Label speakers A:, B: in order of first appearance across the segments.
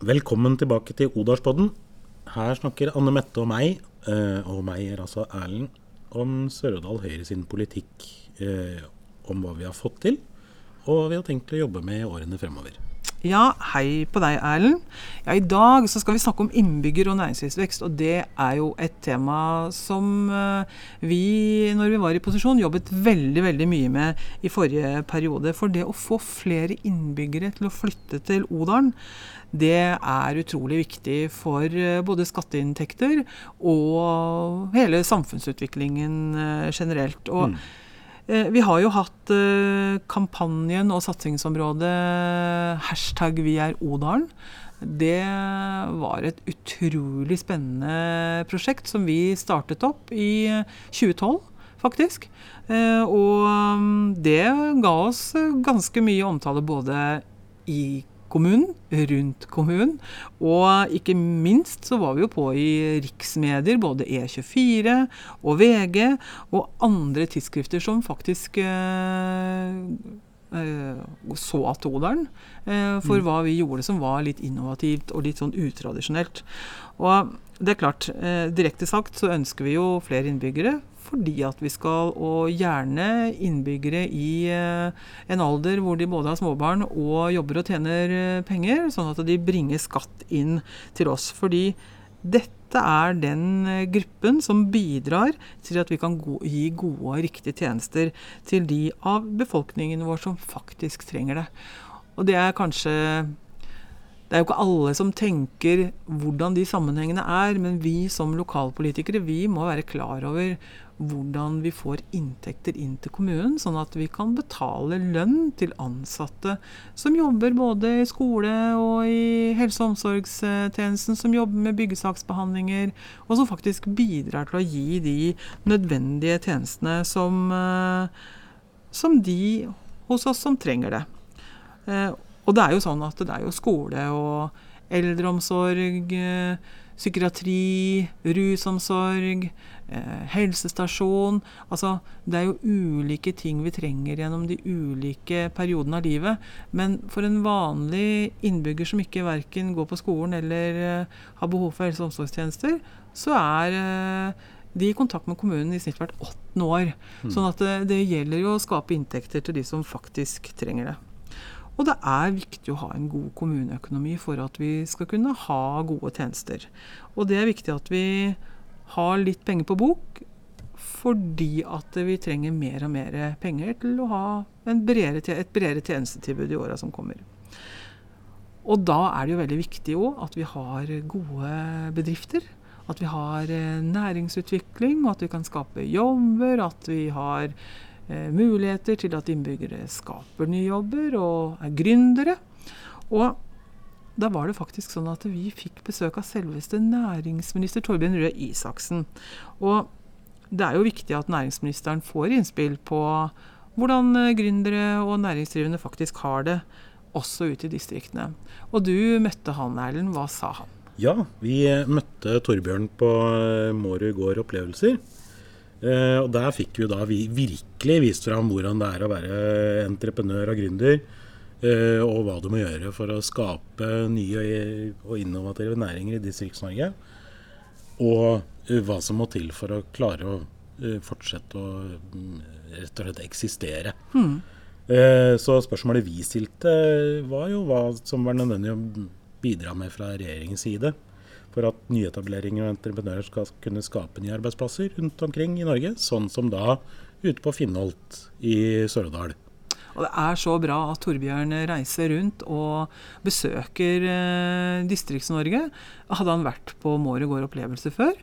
A: Velkommen tilbake til Odalspodden. Her snakker Anne Mette og meg, eh, og meg er altså Erlend, om Sør-Odal Høyre sin politikk. Eh, om hva vi har fått til, og vi har tenkt å jobbe med i årene fremover.
B: Ja, hei på deg, Erlend. Ja, I dag så skal vi snakke om innbygger- og næringslivsvekst. Og det er jo et tema som eh, vi, når vi var i posisjon, jobbet veldig veldig mye med i forrige periode. For det å få flere innbyggere til å flytte til Odalen, det er utrolig viktig for eh, både skatteinntekter og hele samfunnsutviklingen eh, generelt. Og mm. Vi har jo hatt kampanjen og satsingsområdet hashtag vi er Odalen. Det var et utrolig spennende prosjekt som vi startet opp i 2012, faktisk. Og mm, det ga oss ganske mye omtale både i kommunen, rundt kommunen. Og ikke minst så var vi jo på i riksmedier, både E24 og VG og andre tidsskrifter som faktisk eh, eh, så Atodalen eh, for mm. hva vi gjorde som var litt innovativt og litt sånn utradisjonelt. Og det er klart, direkte sagt så ønsker vi jo flere innbyggere fordi at vi skal, og gjerne innbyggere i eh, en alder hvor de både har småbarn og jobber og tjener eh, penger, sånn at de bringer skatt inn til oss. Fordi dette er den eh, gruppen som bidrar til at vi kan gi gode og riktige tjenester til de av befolkningen vår som faktisk trenger det. Og det er kanskje det er jo ikke alle som tenker hvordan de sammenhengene er, men vi som lokalpolitikere vi må være klar over hvordan vi får inntekter inn til kommunen, sånn at vi kan betale lønn til ansatte som jobber både i skole og i helse- og omsorgstjenesten, som jobber med byggesaksbehandlinger, og som faktisk bidrar til å gi de nødvendige tjenestene som, eh, som de hos oss som trenger det. Og det er jo sånn at det er jo skole og eldreomsorg, eh, psykiatri, rusomsorg, eh, helsestasjon Altså, det er jo ulike ting vi trenger gjennom de ulike periodene av livet. Men for en vanlig innbygger som ikke verken går på skolen eller eh, har behov for helse- og omsorgstjenester, så er de i kontakt med kommunen i snitt hvert åttende år. Mm. Sånn at det, det gjelder jo å skape inntekter til de som faktisk trenger det. Og det er viktig å ha en god kommuneøkonomi for at vi skal kunne ha gode tjenester. Og det er viktig at vi har litt penger på bok fordi at vi trenger mer og mer penger til å ha bredere, et bredere tjenestetilbud i åra som kommer. Og da er det jo veldig viktig òg at vi har gode bedrifter. At vi har eh, næringsutvikling, at vi kan skape jobber, at vi har muligheter til at innbyggere skaper nye jobber og er gründere. Og da var det faktisk sånn at vi fikk besøk av selveste næringsminister Torbjørn Røe Isaksen. Og det er jo viktig at næringsministeren får innspill på hvordan eh, gründere og næringsdrivende faktisk har det, også ute i distriktene. Og du møtte han, Erlend. Hva sa han?
A: Ja, vi møtte Torbjørn på Mårud gård opplevelser. Uh, og der fikk vi da vi virkelig vist fram hvordan det er å være entreprenør og gründer. Uh, og hva du må gjøre for å skape nye og innovative næringer i Distrikts-Norge. Og uh, hva som må til for å klare å fortsette å mm, rett og slett eksistere. Mm. så spørsmålet vi stilte var jo hva som var nødvendig å bidra med fra regjeringens side for at nyetableringer og entreprenører skal kunne skape nye arbeidsplasser rundt omkring i Norge, sånn som da ute på Finnholt i Sør-Odal.
B: Og det er så bra at Torbjørn reiser rundt og besøker eh, Distrikts-Norge. Hadde han vært på Måre gård opplevelse før?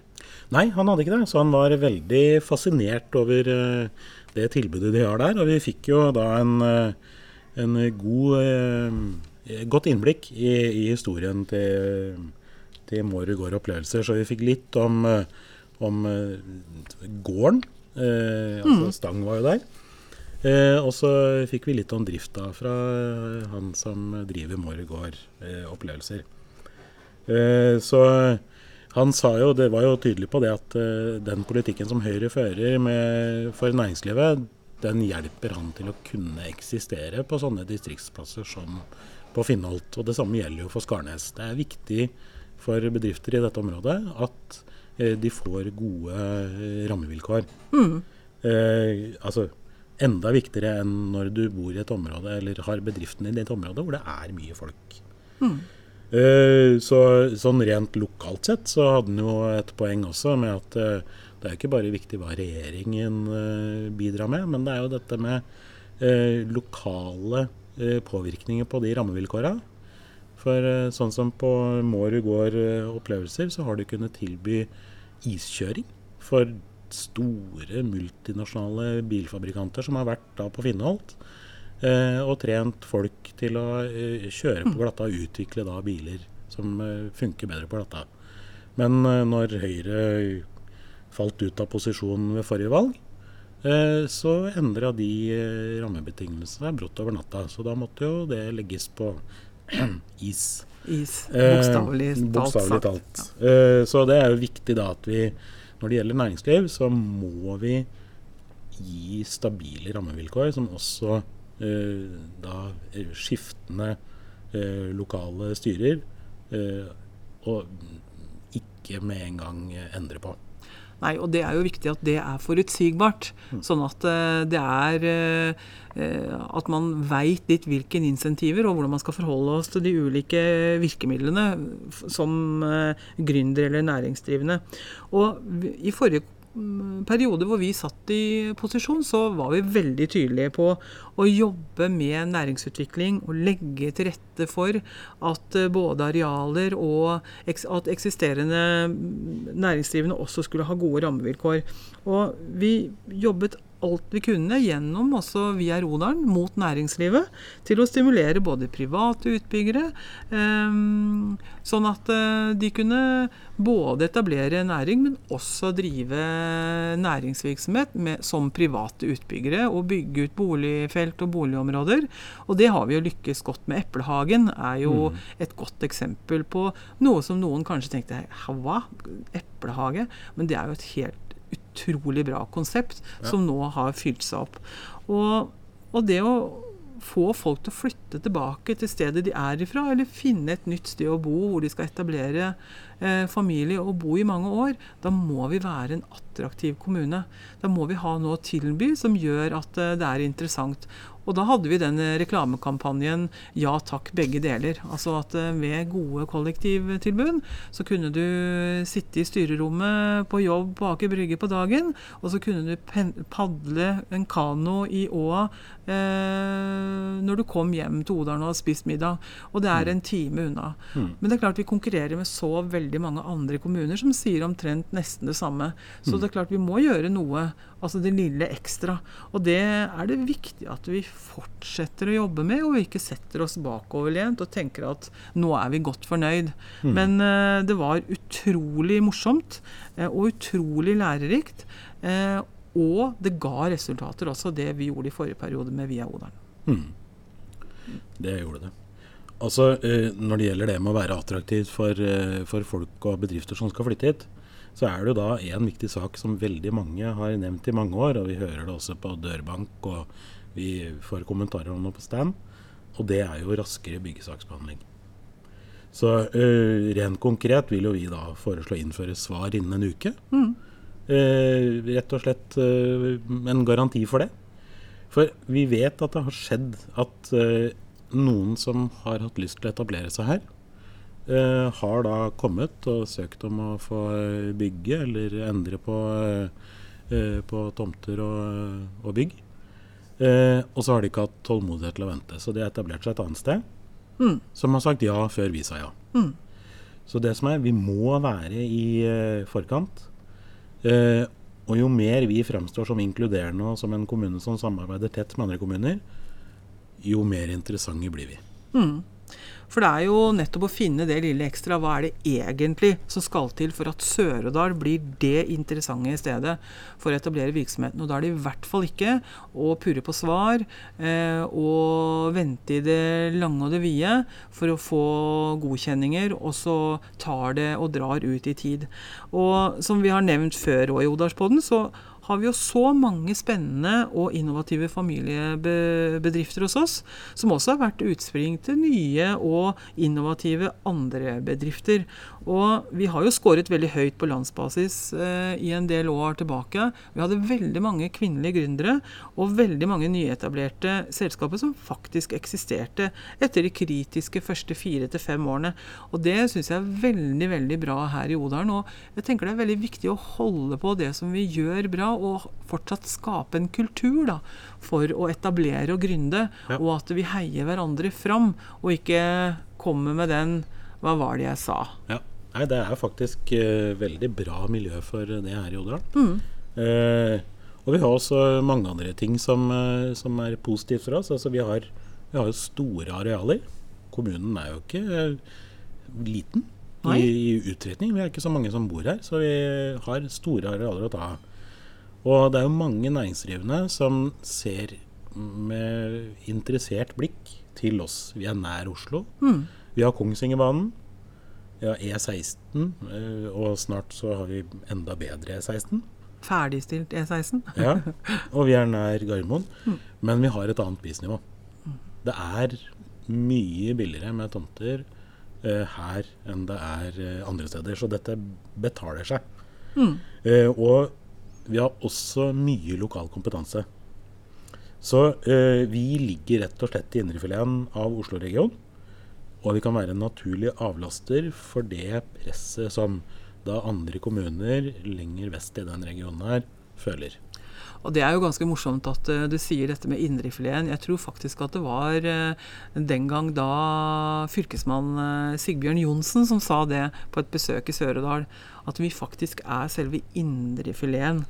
A: Nei, han hadde ikke det. Så han var veldig fascinert over eh, det tilbudet de har der. Og vi fikk jo da en, eh, en god, eh, godt innblikk i, i historien til til Mårud gård opplevelser. Så vi fikk litt om, eh, om eh, gården. Eh, altså mm. Stang var jo der. Eh, og så fikk vi litt om drifta fra han som driver Mårud gård eh, opplevelser. Eh, så han sa jo, det var jo tydelig på det at den politikken som Høyre fører med, for næringslivet, den hjelper han til å kunne eksistere på sånne distriktsplasser som på Finnholt. Og det samme gjelder jo for Skarnes. Det er viktig for bedrifter i dette området at eh, de får gode eh, rammevilkår.
B: Mm.
A: Eh, altså enda viktigere enn når du bor i et område eller har bedriften i et område hvor det er mye folk.
B: Mm.
A: Eh, så sånn rent lokalt sett så hadde han jo et poeng også med at eh, det er ikke bare viktig hva regjeringen eh, bidrar med, men det er jo dette med eh, lokale påvirkninger på de rammevilkåra. For eh, sånn som på Mårud gård eh, opplevelser, så har du kunnet tilby iskjøring for store multinasjonale bilfabrikanter som har vært da på Finnholt. Eh, og trent folk til å kjøre på glatta og utvikle da biler som funker bedre på glatta. Men når Høyre falt ut av posisjon ved forrige valg, så endra de rammebetingelsene brått over natta. Så da måtte jo det legges på is.
B: Is.
A: Eh,
B: Bokstavelig talt.
A: bokstavelig
B: sagt.
A: talt. Eh, så det er jo viktig da at vi, når det gjelder næringsliv, så må vi gi stabile rammevilkår som også eh, da skiftende eh, lokale styrer eh, og ikke med en gang endre på.
B: Nei, og det er jo viktig at det er forutsigbart. Sånn at eh, det er eh, eh, At man veit litt hvilke insentiver og hvordan man skal forholde oss til de ulike virkemidlene som gründer eller næringsdrivende. Og i forrige mm, periode hvor vi satt i posisjon, så var vi veldig tydelige på å jobbe med næringsutvikling og legge til rette for at eh, både arealer og at eksisterende mm, næringsdrivende også skulle ha gode rammevilkår. Og vi jobbet alt vi kunne gjennom også via Rodalen mot næringslivet til å stimulere både private utbyggere, eh, sånn at eh, de kunne både etablere næring, men også drive næringsvirksomhet med, som private utbyggere og bygge ut boligfelt og boligområder. Og det har vi jo lykkes godt med. Eplehagen er jo et godt eksempel på noe som noen kanskje tenkte hva? Eplehage? Men det er jo et helt utrolig bra konsept som nå har fylt seg opp. Og, og det å få folk til å flytte tilbake til stedet de er ifra, eller finne et nytt sted å bo hvor de skal etablere familie og bo i mange år, da må vi være en attraktiv kommune. Da må vi ha noe å tilby som gjør at eh, det er interessant. Og da hadde vi den eh, reklamekampanjen Ja takk, begge deler. Altså at eh, ved gode kollektivtilbud så kunne du sitte i styrerommet på jobb på Aker Brygge på dagen, og så kunne du padle en kano i åa eh, når du kom hjem til Odalen og hadde spist middag. Og det er en time unna. Men det er klart vi konkurrerer med så veldig mange andre kommuner som sier omtrent nesten det samme. Så det er klart vi må gjøre noe, altså det lille ekstra. Og det er det viktig at vi fortsetter å jobbe med, og ikke setter oss bakoverlent og tenker at nå er vi godt fornøyd. Men uh, det var utrolig morsomt uh, og utrolig lærerikt. Uh, og det ga resultater også, det vi gjorde i forrige periode med Via Odalen.
A: Mm. Det gjorde det. Altså, eh, Når det gjelder det med å være attraktivt for, eh, for folk og bedrifter som skal flytte hit, så er det jo da en viktig sak som veldig mange har nevnt i mange år, og vi hører det også på dørbank, og vi får kommentarer om det på stand, og det er jo raskere byggesaksbehandling. Så uh, rent konkret vil jo vi da foreslå å innføre svar innen en uke. Eh, rett og slett uh, en garanti for det. For vi vet at det har skjedd at noen som har hatt lyst til å etablere seg her, eh, har da kommet og søkt om å få eh, bygge eller endre på, eh, på tomter og, og bygg. Eh, og så har de ikke hatt tålmodighet til å vente, så de har etablert seg et annet sted.
B: Mm.
A: Som har sagt ja før vi sa ja.
B: Mm.
A: Så det som er, vi må være i eh, forkant. Eh, og jo mer vi fremstår som inkluderende og som en kommune som samarbeider tett med andre kommuner, jo mer interessante blir vi.
B: Mm. For det er jo nettopp å finne det lille ekstra. Hva er det egentlig som skal til for at Sør-Odal blir det interessante stedet for å etablere virksomheten? Og da er det i hvert fall ikke å purre på svar eh, og vente i det lange og det vide for å få godkjenninger, og så tar det og drar ut i tid. Og som vi har nevnt før òg i Odalspodden, så har vi jo så mange spennende og innovative familiebedrifter hos oss, som også har vært utspring til nye og innovative andre bedrifter. Og vi har jo skåret veldig høyt på landsbasis eh, i en del år tilbake. Vi hadde veldig mange kvinnelige gründere og veldig mange nyetablerte selskaper som faktisk eksisterte etter de kritiske første fire til fem årene. Og det syns jeg er veldig, veldig bra her i Odalen. Og jeg tenker det er veldig viktig å holde på det som vi gjør bra, og fortsatt skape en kultur da, for å etablere og gründe.
A: Ja.
B: Og at vi heier hverandre fram, og ikke kommer med den 'hva var det jeg sa'?
A: Ja. Nei, det er faktisk uh, veldig bra miljø for det her i Odal.
B: Mm.
A: Uh, og vi har også mange andre ting som, uh, som er positivt for oss. Altså, vi, har, vi har jo store arealer. Kommunen er jo ikke eh, liten i, i utretning. Vi er ikke så mange som bor her, så vi har store arealer å ta av. Og det er jo mange næringsdrivende som ser med interessert blikk til oss. Vi er nær Oslo.
B: Mm.
A: Vi har Kongsvingerbanen. Vi har E16, eh, og snart så har vi enda bedre E16.
B: Ferdigstilt E16.
A: Ja, og vi er nær Gardermoen. Men vi har et annet prisnivå. Det er mye billigere med tomter uh, her enn det er eh, andre steder. Så dette betaler seg.
B: Mm.
A: Uh, og vi har også mye lokal kompetanse. Så eh, vi ligger rett og slett i indrefileten av Oslo-regionen. Og vi kan være en naturlig avlaster for det presset som da andre kommuner lenger vest i den regionen her føler.
B: Og det er jo ganske morsomt at uh, du sier dette med indrefileten. Jeg tror faktisk at det var uh, den gang da fylkesmann uh, Sigbjørn Johnsen som sa det på et besøk i Sør-Odal. At vi faktisk er selve indrefileten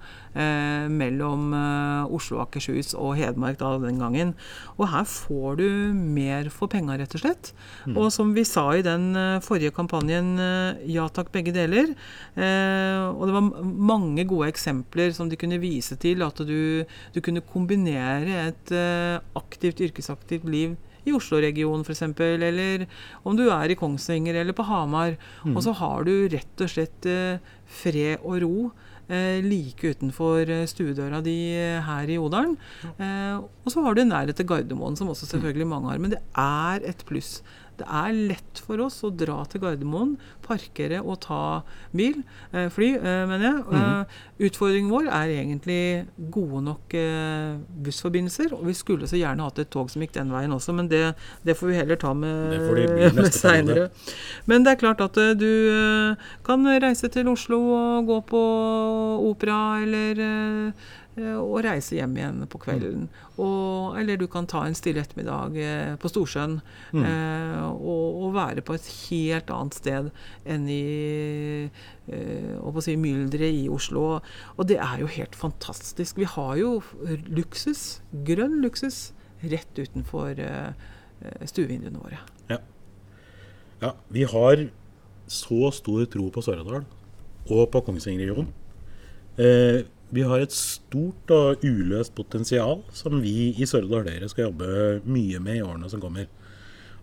B: mellom eh, Oslo, Akershus og Hedmark da den gangen. Og her får du mer for penga, rett og slett. Og som vi sa i den eh, forrige kampanjen, eh, ja takk, begge deler. Eh, og det var mange gode eksempler som de kunne vise til. At du, du kunne kombinere et eh, aktivt, yrkesaktivt liv i Oslo-regionen f.eks., eller om du er i Kongsvinger eller på Hamar. Og så har du rett og slett eh, fred og ro eh, like utenfor eh, stuedøra di eh, her i Odalen. Eh, og så har du nærhet til Gardermoen, som også selvfølgelig mange har. Men det er et pluss. Det er lett for oss å dra til Gardermoen, parkere og ta bil. Eh, fly, eh, mener jeg. Eh, utfordringen vår er egentlig gode nok eh, bussforbindelser. Og vi skulle så gjerne hatt et tog som gikk den veien også, men det, det får vi heller ta med, med seinere. Men det er klart at eh, du eh, kan reise til Oslo og gå på opera, eller og reise hjem igjen på kvelden. Og, eller du kan ta en stille ettermiddag eh, på Storsjøen eh, og, og være på et helt annet sted enn i eh, si, mylderet i Oslo. Og det er jo helt fantastisk. Vi har jo luksus, grønn luksus, rett utenfor eh, eh, stuevinduene våre.
A: Ja, vi har så stor tro på Sør-Odal og på Kongsvinger-regionen. Eh, vi har et stort og uløst potensial som vi i Sør-Odal Høyre skal jobbe mye med i årene som kommer.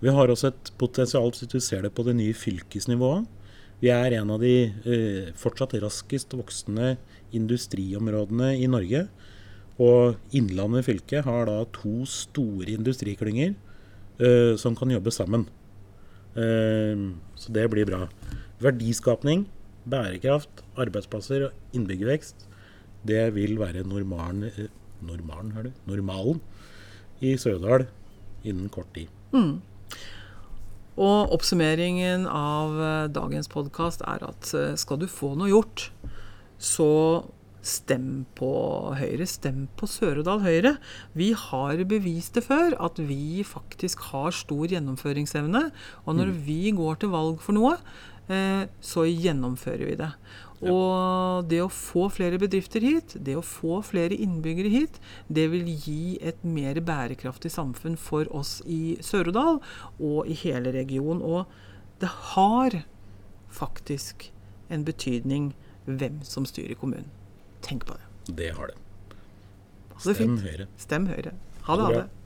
A: Vi har også et potensial hvis du ser det på det nye fylkesnivået. Vi er en av de eh, fortsatt raskest voksende industriområdene i Norge. Og Innlandet fylke har da to store industriklynger eh, som kan jobbe sammen. Eh, så det blir bra. Verdiskapning, bærekraft, arbeidsplasser og innbyggervekst. Det vil være normalen, normalen, normalen i Sørdal innen kort tid.
B: Og oppsummeringen av eh, dagens podkast er at eh, skal du få noe gjort, så stem på Høyre. Stem på Sør-Odal Høyre. Vi har bevist det før, at vi faktisk har stor gjennomføringsevne. Og når vi går til valg for noe, eh, så gjennomfører vi det. Og det å få flere bedrifter hit, det å få flere innbyggere hit, det vil gi et mer bærekraftig samfunn for oss i Sør-Odal og i hele regionen. Og det har faktisk en betydning hvem som styrer kommunen. Tenk på det.
A: Det har det. Stem. Høyre.
B: Stem Høyre.
A: Ha det.
B: Ha det.